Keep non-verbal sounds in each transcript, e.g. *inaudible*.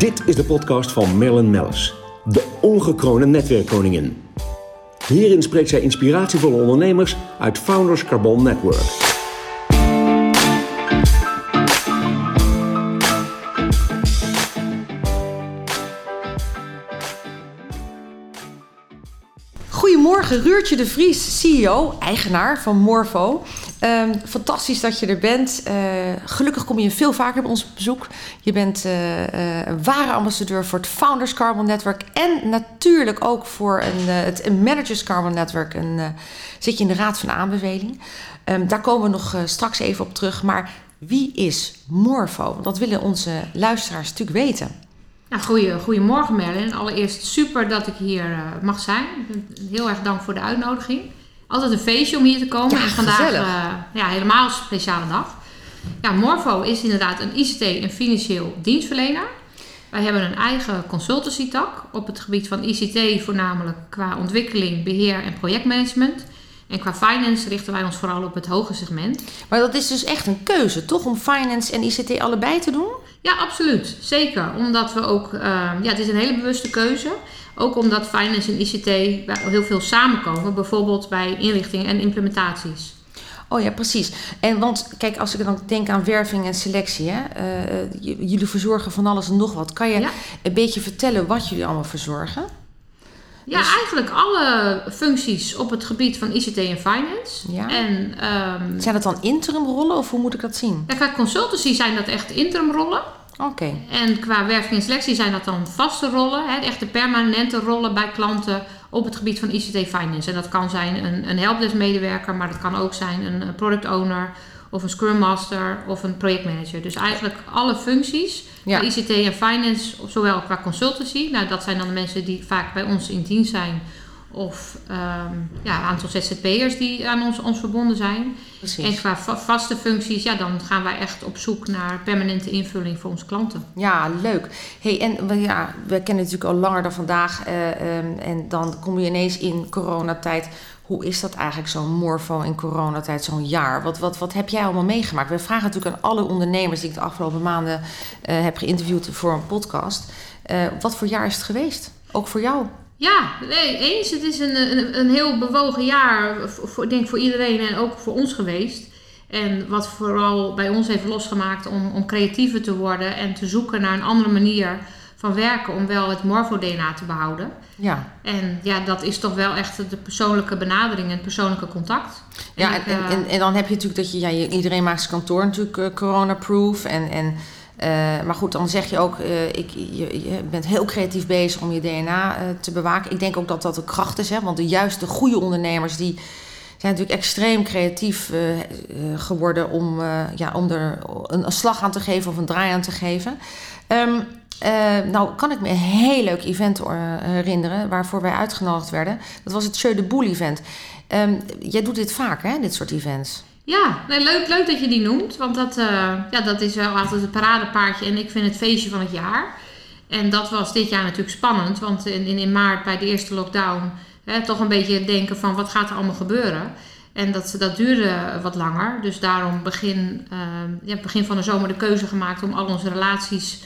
Dit is de podcast van Marilyn Mellis, de ongekroonde netwerkkoningin. Hierin spreekt zij inspiratievolle ondernemers uit Founders Carbon Network. Goedemorgen, Ruurtje de Vries, CEO, eigenaar van Morvo. Ehm, fantastisch dat je er bent. Uh, gelukkig kom je veel vaker bij ons op bezoek. Je bent uh, uh, ware ambassadeur voor het Founders Carbon Network en natuurlijk ook voor een, het Managers Carbon Network. En, zit je in de raad van aanbeveling. Um, daar komen we nog straks even op terug. Maar wie is Morvo? Dat willen onze luisteraars natuurlijk weten. Nou, goeie, goedemorgen Merlin. Allereerst super dat ik hier mag zijn. Heel erg dank voor de uitnodiging. Altijd een feestje om hier te komen. Ja, en vandaag uh, ja, helemaal een speciale dag. Ja, Morvo is inderdaad een ICT en financieel dienstverlener. Wij hebben een eigen consultancy tak op het gebied van ICT, voornamelijk qua ontwikkeling, beheer en projectmanagement. En qua finance richten wij ons vooral op het hoge segment. Maar dat is dus echt een keuze, toch? Om finance en ICT allebei te doen? Ja, absoluut. Zeker. Omdat we ook, uh, ja, het is een hele bewuste keuze. Ook omdat finance en ICT heel veel samenkomen, bijvoorbeeld bij inrichtingen en implementaties. Oh ja, precies. En want kijk, als ik dan denk aan werving en selectie, hè, uh, jullie verzorgen van alles en nog wat. Kan je ja. een beetje vertellen wat jullie allemaal verzorgen? Ja, dus... eigenlijk alle functies op het gebied van ICT en finance. Ja. En, um, zijn dat dan interimrollen of hoe moet ik dat zien? Ja, qua consultancy zijn dat echt interimrollen. Oké. Okay. En qua werving en selectie zijn dat dan vaste rollen, hè, echte permanente rollen bij klanten op het gebied van ICT finance. En dat kan zijn een, een helpdesk medewerker, maar dat kan ook zijn een product owner of een Scrum Master of een projectmanager. Dus eigenlijk alle functies, ja. ICT en finance, zowel qua consultancy. Nou, dat zijn dan de mensen die vaak bij ons in dienst zijn. Of um, ja, een aantal ZZP'ers die aan ons, ons verbonden zijn. Precies. En qua va vaste functies, ja, dan gaan wij echt op zoek naar permanente invulling voor onze klanten. Ja, leuk. Hey, en ja, we kennen natuurlijk al langer dan vandaag. Uh, um, en dan kom je ineens in coronatijd hoe is dat eigenlijk zo'n morfo in coronatijd, zo'n jaar? Wat, wat, wat heb jij allemaal meegemaakt? We vragen natuurlijk aan alle ondernemers die ik de afgelopen maanden uh, heb geïnterviewd voor een podcast. Uh, wat voor jaar is het geweest? Ook voor jou? Ja, nee, eens. Het is een, een, een heel bewogen jaar, voor, denk voor iedereen en ook voor ons geweest. En wat vooral bij ons heeft losgemaakt om, om creatiever te worden en te zoeken naar een andere manier van werken om wel het morfo-DNA te behouden. Ja. En ja, dat is toch wel echt de persoonlijke benadering en het persoonlijke contact. Ja, en, en, en, en, dan heb je natuurlijk dat je, ja, iedereen maakt zijn kantoor natuurlijk uh, corona-proof. En, en, uh, maar goed, dan zeg je ook, uh, ik, je, je, bent heel creatief bezig om je DNA te bewaken. Ik denk ook dat dat een kracht is, hè, want de juiste goede ondernemers die zijn natuurlijk extreem creatief geworden om, ja, om er een, slag aan te geven of een draai aan te geven. Uh, nou, kan ik me een heel leuk event herinneren waarvoor wij uitgenodigd werden. Dat was het Show de Boel event. Um, jij doet dit vaak, hè, dit soort events? Ja, nee, leuk, leuk dat je die noemt. Want dat, uh, ja, dat is wel altijd het paradepaardje en ik vind het feestje van het jaar. En dat was dit jaar natuurlijk spannend. Want in, in, in maart bij de eerste lockdown hè, toch een beetje denken van wat gaat er allemaal gebeuren. En dat, dat duurde wat langer. Dus daarom begin, uh, ja, begin van de zomer de keuze gemaakt om al onze relaties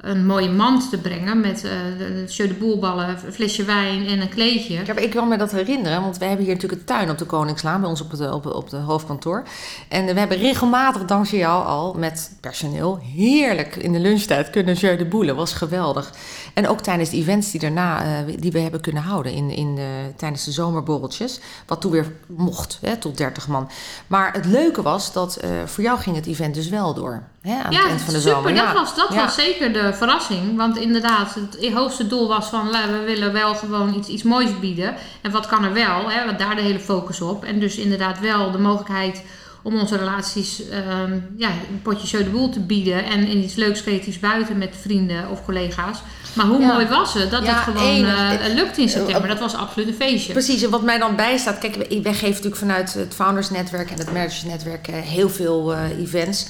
een mooie mand te brengen met uh, de, de boelballen, een flesje wijn en een kleedje. Ja, ik kan me dat herinneren, want we hebben hier natuurlijk een tuin op de Koningslaan bij ons op het op, op de hoofdkantoor. En we hebben regelmatig dankzij jou al met personeel heerlijk in de lunchtijd kunnen jeu de boelen. was geweldig. En ook tijdens de events die daarna uh, die we hebben kunnen houden in, in de, tijdens de zomerborreltjes. Wat toen weer mocht, hè, tot 30 man. Maar het leuke was dat uh, voor jou ging het event dus wel door. Hè, aan ja, het eind van de super. zomer. Dat, ja. was, dat ja. was zeker de verrassing. Want inderdaad, het hoogste doel was van we willen wel gewoon iets, iets moois bieden. En wat kan er wel? Hè, daar de hele focus op. En dus inderdaad wel de mogelijkheid om onze relaties um, ja, een potje show de boel te bieden. En in iets leuks creatiefs buiten met vrienden of collega's. Maar hoe Ja. mooi was het dat Ja, het gewoon eh, lukte in september. Dat was absoluut een feestje. Precies, en wat mij dan bijstaat, kijk, wij geven natuurlijk vanuit het Founders Netwerk en het Managers Netwerk eh, heel veel eh, events.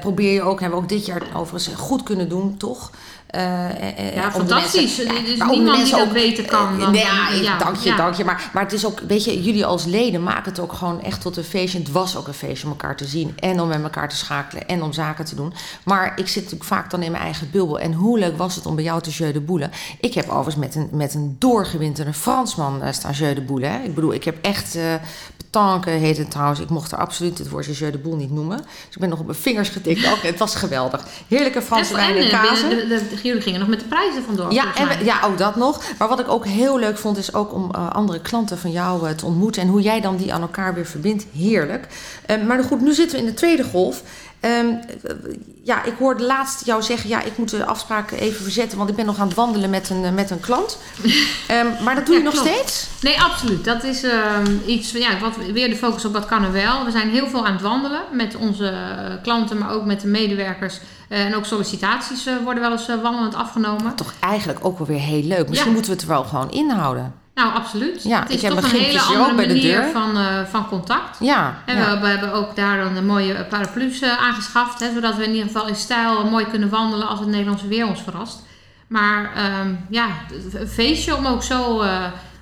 Probeer je ook, hebben we ook dit jaar overigens goed kunnen doen, toch? Ja, fantastisch. mensen- Er is niemand die dat ook- beter kan dan- Nee, ja, ja, dank je, ja. dank je. Maar, maar het is ook, weet je, jullie als leden maken het ook gewoon echt tot een feestje. Het was ook een feestje om elkaar te zien en om met elkaar te schakelen en om zaken te doen. Maar ik zit natuurlijk vaak dan in mijn eigen bubbel. En hoe leuk was het om bij jou te de boelen? Ik heb overigens met een, met een doorgewinterde Fransman eh, jeu de boelen. Hè? Ik bedoel, ik heb echt... petanque heet het trouwens. Ik mocht er absoluut het woordje jeu de boel niet noemen. Dus ik ben nog op mijn vingers getikt ook. Het was geweldig. Heerlijke Franse wijn en de, jullie gingen nog met de prijzen vandoor. Ja, en we- ja, ook dat nog. Maar wat ik ook heel leuk vond, is ook om eh, andere klanten van jou eh, te ontmoeten. En hoe jij dan die aan elkaar weer verbindt. Heerlijk. Eh, maar goed, nu zitten we in de tweede golf. Ehm, eh, ja, ik hoorde laatst jou zeggen, ja, ik moet de afspraken even verzetten, want ik ben nog aan het wandelen met een, eh, met een klant. *laughs* Ehm, maar dat doe je nog klopt. steeds? Nee, absoluut. Dat is ehm, iets, ja, wat, weer de focus op wat kan er wel. We zijn heel veel aan het wandelen met onze eh, klanten, maar ook met de medewerkers. Eh, en ook sollicitaties eh, worden wel eens wandelend afgenomen. Toch eigenlijk ook wel weer heel leuk. Misschien Ja. moeten we het er wel gewoon inhouden. Nou, absoluut. Ja, het is toch een hele andere bij de manier deur. van, eh, van contact. Ja, En ja. we, we hebben ook daar een mooie paraplu's aangeschaft. Hè, zodat we in ieder geval in stijl mooi kunnen wandelen als het Nederlandse weer ons verrast. Maar ehm, ja, een feestje om ook zo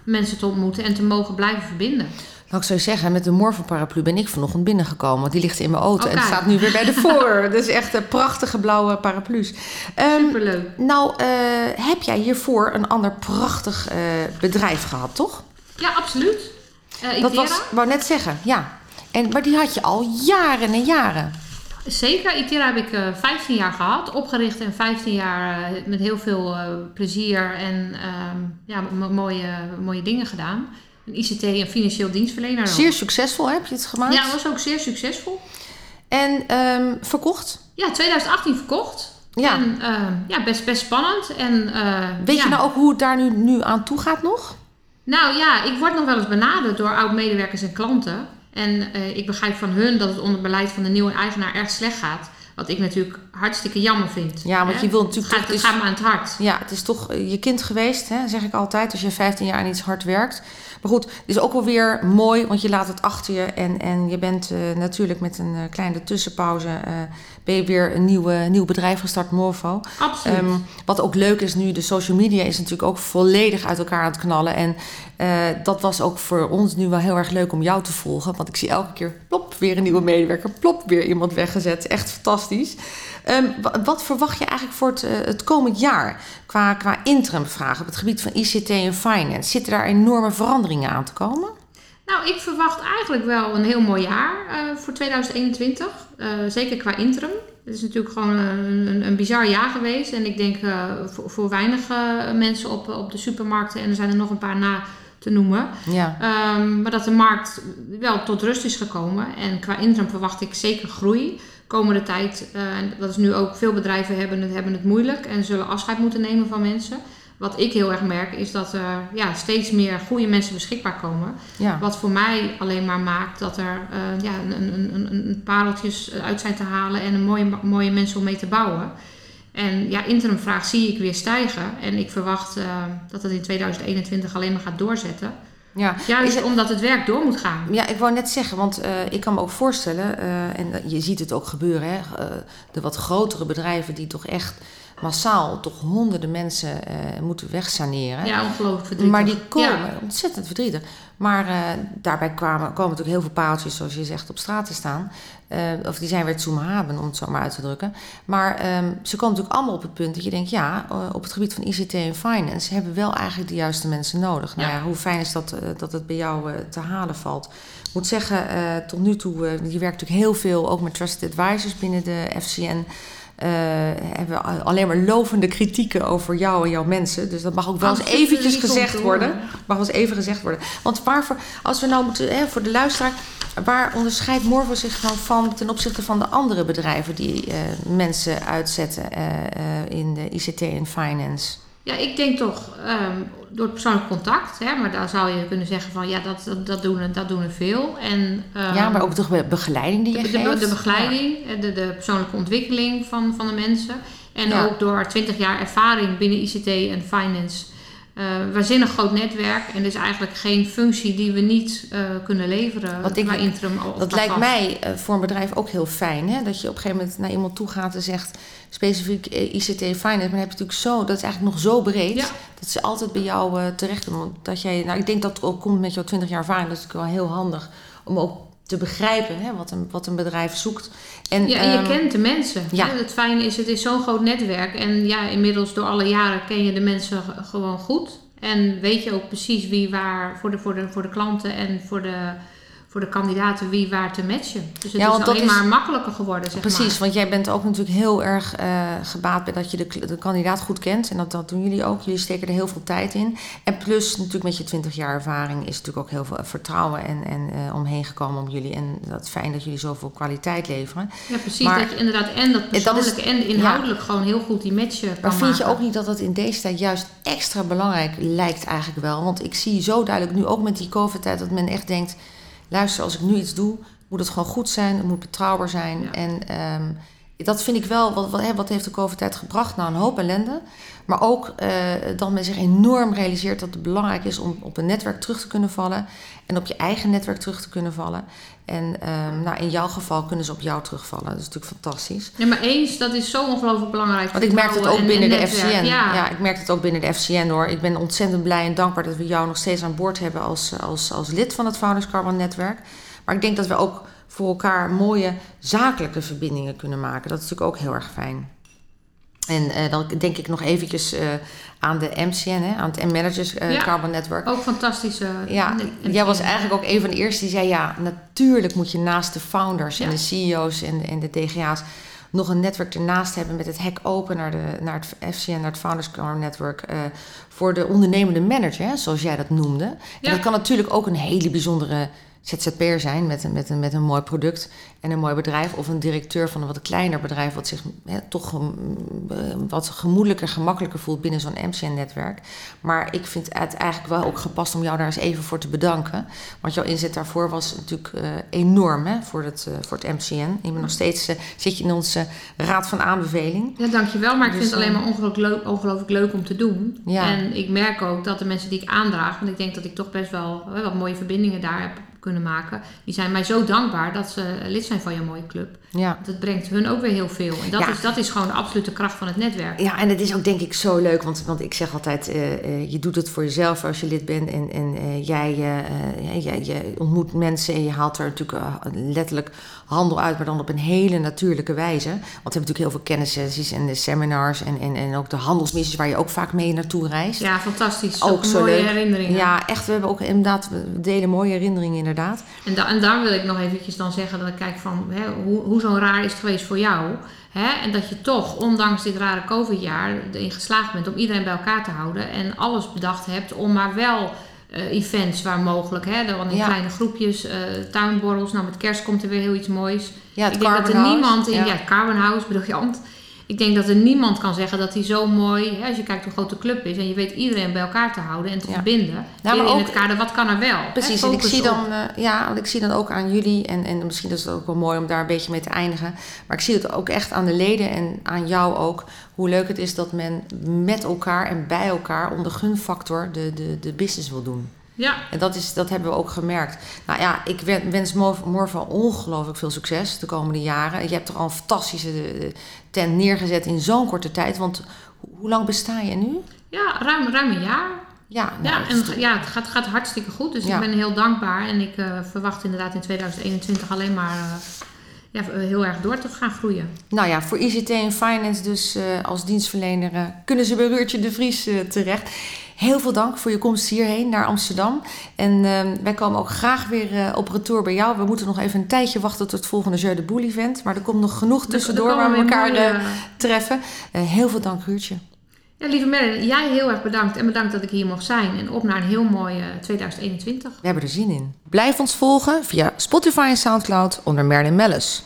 mensen te ontmoeten en te mogen blijven verbinden. Nou, ik zou zeggen, met de Morphin paraplu ben ik vanochtend binnengekomen. Want die ligt in mijn auto en staat nu weer bij de *laughs* voor. dus echt een prachtige blauwe paraplu's. Ehm, Superleuk. nou, eh, heb jij hiervoor een ander prachtig eh, bedrijf gehad, toch? Ja, absoluut. Eh Dat was, wou net zeggen, ja. En, maar die had je al jaren en jaren. Zeker. Itera heb ik eh 15 jaar gehad. Opgericht en 15 jaar eh, met heel veel eh, plezier en ehm, ja, mooie, mooie dingen gedaan. Een ICT en financieel dienstverlener. Zeer succesvol heb je het gemaakt. Ja, dat was ook zeer succesvol. En ehm, verkocht. Ja, 2018 verkocht. Ja. En ehm, ja, best, best spannend. En, eh, Weet ja. je nou ook hoe het daar nu, nu aan toe gaat nog? Nou ja, ik word nog wel eens benaderd door oud-medewerkers en klanten. En eh, ik begrijp van hun dat het onder beleid van de nieuwe eigenaar erg slecht gaat. Wat ik natuurlijk hartstikke jammer vind. Ja, want hè. je wil natuurlijk het gaat, toch- het gaat me aan het hart. Ja, het is toch eh, je kind geweest, hè, zeg ik altijd, als je 15 jaar aan iets hard werkt. Maar goed, het is ook wel weer mooi, want je laat het achter je. En, en je bent eh, natuurlijk met een eh, kleine tussenpauze, ben je weer een nieuwe, nieuw bedrijf gestart, Morvo. Absoluut. Ehm, wat ook leuk is nu, de social media is natuurlijk ook volledig uit elkaar aan het knallen. En dat was ook voor ons nu wel heel erg leuk om jou te volgen. Want ik zie elke keer, plop, weer een nieuwe medewerker. Plop, weer iemand weggezet. Echt fantastisch. Ehm, wa- wat verwacht je eigenlijk voor het, eh, het komend jaar? Qua, qua interim vragen op het gebied van ICT en finance. Zitten daar enorme veranderingen aan te komen? Nou, ik verwacht eigenlijk wel een heel mooi jaar eh, voor 2021. Eh, zeker qua interim. Het is natuurlijk gewoon een, een, een bizar jaar geweest. En ik denk voor, voor weinig mensen op, op de supermarkten. En er zijn er nog een paar na te noemen. Ja. Ehm, maar dat de markt wel tot rust is gekomen. En qua interim verwacht ik zeker groei. Komende tijd, eh, en dat is nu ook, veel bedrijven hebben het, hebben het moeilijk en zullen afscheid moeten nemen van mensen. Wat ik heel erg merk is dat er ja, steeds meer goede mensen beschikbaar komen. ja. Wat voor mij alleen maar maakt dat er eh, ja, een, een, een, pareltjes uit zijn te halen en een mooie, mooie mensen om mee te bouwen. En ja, interimvraag zie ik weer stijgen. En ik verwacht eh, dat het in 2021 alleen maar gaat doorzetten. Ja. Juist Is het- omdat het werk door moet gaan. Ja, ik wou net zeggen, want eh, ik kan me ook voorstellen, eh, en je ziet het ook gebeuren, hè, eh, de wat grotere bedrijven die toch echt massaal toch honderden mensen eh, moeten wegsaneren. Ja, ongelooflijk verdrietig. Maar die komen, Ja. ontzettend verdrietig. Maar eh, daarbij kwamen, komen natuurlijk heel veel paaltjes, zoals je zegt, op straat te staan. Eh, of die zijn weer zoemhaben, om het zo maar uit te drukken. Maar ehm, ze komen natuurlijk allemaal op het punt dat je denkt... ja, op het gebied van ICT en finance hebben we wel eigenlijk de juiste mensen nodig. Nou Ja. hoe fijn is dat, dat het bij jou te halen valt. Ik moet zeggen, tot nu toe, je werkt natuurlijk heel veel... ook met trusted advisors binnen de FCN... eh, hebben we alleen maar lovende kritieken over jou en jouw mensen. Dus dat mag ook wel eens eventjes gezegd worden. Mag wel eens even gezegd worden. Want waarvoor, als we nou moeten, hè, voor de luisteraar, waar onderscheidt Morvo zich nou van ten opzichte van de andere bedrijven die eh, mensen uitzetten eh, in de ICT en finance? Ja, ik denk toch ehm, door het persoonlijk contact. Hè, maar daar zou je kunnen zeggen van ja, dat, dat, dat, doen, dat doen er veel. En, ehm, ja, maar ook de be- begeleiding die je de, de, geeft. de begeleiding, eh, de, de persoonlijke ontwikkeling van, van de mensen. En Ja. ook door 20 jaar ervaring binnen ICT en finance. Eh waanzinnig groot netwerk. En er is eigenlijk geen functie die we niet eh, kunnen leveren Wat ik- interim. Dat lijkt mij eh, voor een bedrijf ook heel fijn. Hè? Dat je op een gegeven moment naar iemand toe gaat en zegt specifiek ICT Finance. Maar dan heb je natuurlijk zo, dat is eigenlijk nog zo breed. Ja. Dat ze altijd bij jou terecht. Want Dat jij, nou, ik denk dat het ook komt met jouw 20 jaar ervaring. Dat is natuurlijk wel heel handig om ook te begrijpen hè, wat, een, wat een bedrijf zoekt. En, Ja, en je ehm, kent de mensen. ja. Het fijne is, het is zo'n groot netwerk. En ja, inmiddels door alle jaren ken je de mensen gewoon goed. En weet je ook precies wie waar voor de, voor de, voor de klanten en voor de, voor de kandidaten wie waar te matchen. Dus het Ja, want is dat alleen is- maar makkelijker geworden, zeg Precies, maar. want jij bent ook natuurlijk heel erg eh, gebaat bij dat je de, de kandidaat goed kent. En dat, dat doen jullie ook. Jullie steken er heel veel tijd in. En plus natuurlijk met je 20 jaar ervaring is natuurlijk ook heel veel vertrouwen en, en eh, omheen gekomen om jullie. En dat is fijn dat jullie zoveel kwaliteit leveren. Ja, precies. Maar- dat je inderdaad en dat is- persoonlijke en inhoudelijk gewoon heel goed die match eh, kan Maar vind je ook niet dat dat in deze tijd juist extra belangrijk lijkt eigenlijk wel? Want ik zie zo duidelijk nu ook met die COVID-tijd dat men echt denkt... luister, als ik nu iets doe, moet het gewoon goed zijn. Het moet betrouwbaar zijn. Ja. En ehm, dat vind ik wel, wat, wat, hè, wat heeft de COVID-tijd gebracht? Nou, een hoop ellende. Maar ook eh, dat men zich enorm realiseert dat het belangrijk is om op een netwerk terug te kunnen vallen. En op je eigen netwerk terug te kunnen vallen. En ehm, nou, in jouw geval kunnen ze op jou terugvallen. Dat is natuurlijk fantastisch. Ja, maar eens, dat is zo ongelooflijk belangrijk. Want ik merk het ook en- binnen en de. FCN. Ja. Ja. ik merk het ook binnen de FCN hoor. Ik ben ontzettend blij en dankbaar dat we jou nog steeds aan boord hebben als, als, als lid van het Founders Carbon netwerk. Maar ik denk dat we ook voor elkaar mooie zakelijke verbindingen kunnen maken. Dat is natuurlijk ook heel erg fijn. En eh, dan denk ik nog eventjes eh, aan de MCN, hè, aan het M-Managers Ja. Carbon Network. Ook fantastische. Ja, en- jij was eigenlijk ook een van de eerste die zei: ja, natuurlijk moet je naast de founders en de CEO's en, en de DGA's nog een netwerk ernaast hebben met het hek open naar, de, naar het FCN, naar het Founders Car Network. voor de ondernemende manager, hè, zoals jij dat noemde. En dat kan natuurlijk ook een hele bijzondere ZZP'er zijn met een, met, een, met een mooi product en een mooi bedrijf. Of een directeur van een wat kleiner bedrijf wat zich toch mm, eh, wat gemoedelijker, gemakkelijker voelt binnen zo'n MCN-netwerk. Maar ik vind het eigenlijk wel ook gepast om jou daar eens even voor te bedanken. Want jouw inzet daarvoor was natuurlijk eh, enorm hè, voor, het, eh, voor het MCN. Je bent nog steeds zit je in onze raad van aanbeveling. Ja, dankjewel. Maar ik Dus, vind het alleen eh, maar ongelooflijk leuk, ongelooflijk leuk om te doen. Ja. En ik merk ook dat de mensen die ik aandraag, want ik denk dat ik toch best wel wat mooie verbindingen daar heb kunnen maken, die zijn mij zo dankbaar dat ze lid zijn van je mooie club. Ja. Dat brengt hun ook weer heel veel. En dat, Ja. is, dat is gewoon de absolute kracht van het netwerk. Ja, en het is ook denk ik zo leuk, want, want ik zeg altijd, eh, eh, je doet het voor jezelf als je lid bent en, en eh, jij, jij, jij ontmoet mensen en je haalt er natuurlijk letterlijk handel uit, maar dan op een hele natuurlijke wijze. Want we hebben natuurlijk heel veel kennissessies en de seminars en, en, en ook de handelsmissies waar je ook vaak mee naartoe reist. Ja, fantastisch. Ook mooie leuk. herinneringen. Ja, echt, we hebben ook inderdaad, we delen mooie herinneringen inderdaad. En, da- en daar wil ik nog eventjes dan zeggen dat ik kijk van hè, hoe, hoe zo'n raar is het geweest voor jou. Hè? En dat je toch, ondanks dit rare COVID-jaar, erin geslaagd bent om iedereen bij elkaar te houden. En alles bedacht hebt om maar wel eh, events waar mogelijk. Hè? Dan in Ja. kleine groepjes, eh, tuinborrels. Nou, met kerst komt er weer heel iets moois. Ja, het ik denk dat er niemand in, Ja. ja, het Carbon House, briljant. Ik denk dat er niemand kan zeggen dat hij zo mooi, hè, als je kijkt hoe groot de club is en je weet iedereen bij elkaar te houden en te Ja. verbinden. maar in ook- het kader, wat kan er wel? hè? Precies, en ik zie, op- dan, eh, ja, want ik zie dan ook aan jullie, en, en misschien is het ook wel mooi om daar een beetje mee te eindigen, maar ik zie het ook echt aan de leden en aan jou ook, hoe leuk het is dat men met elkaar en bij elkaar onder gunfactor de, de, de business wil doen. Ja, En dat, is, dat hebben we ook gemerkt. Nou ja, ik wen- wens Mor- Morva ongelooflijk veel succes de komende jaren. Je hebt er al een fantastische eh, tent neergezet in zo'n korte tijd, want ho- hoe lang besta je nu? ja ruim, ruim een jaar. Ja, nou, Ja, en toch- ja, het gaat, gaat hartstikke goed. Dus Ja. ik ben heel dankbaar. En ik eh, verwacht inderdaad in 2021 alleen maar eh, ja, heel erg door te gaan groeien. Nou ja, voor ICT en Finance dus als dienstverlener kunnen ze bij Ruurtje de Vries terecht. Heel veel dank voor je komst hierheen naar Amsterdam. En eh, wij komen ook graag weer eh, op retour bij jou. We moeten nog even een tijdje wachten tot het volgende Jeu de Boel event. Maar er komt nog genoeg tussendoor Er waar we elkaar mooie- eh, treffen. Eh, heel veel dank Ruurtje. Ja, lieve Merlin, jij heel erg bedankt. En bedankt dat ik hier mocht zijn. En op naar een heel mooi eh, 2021. We hebben er zin in. Blijf ons volgen via Spotify en Soundcloud onder Merlin Mellis.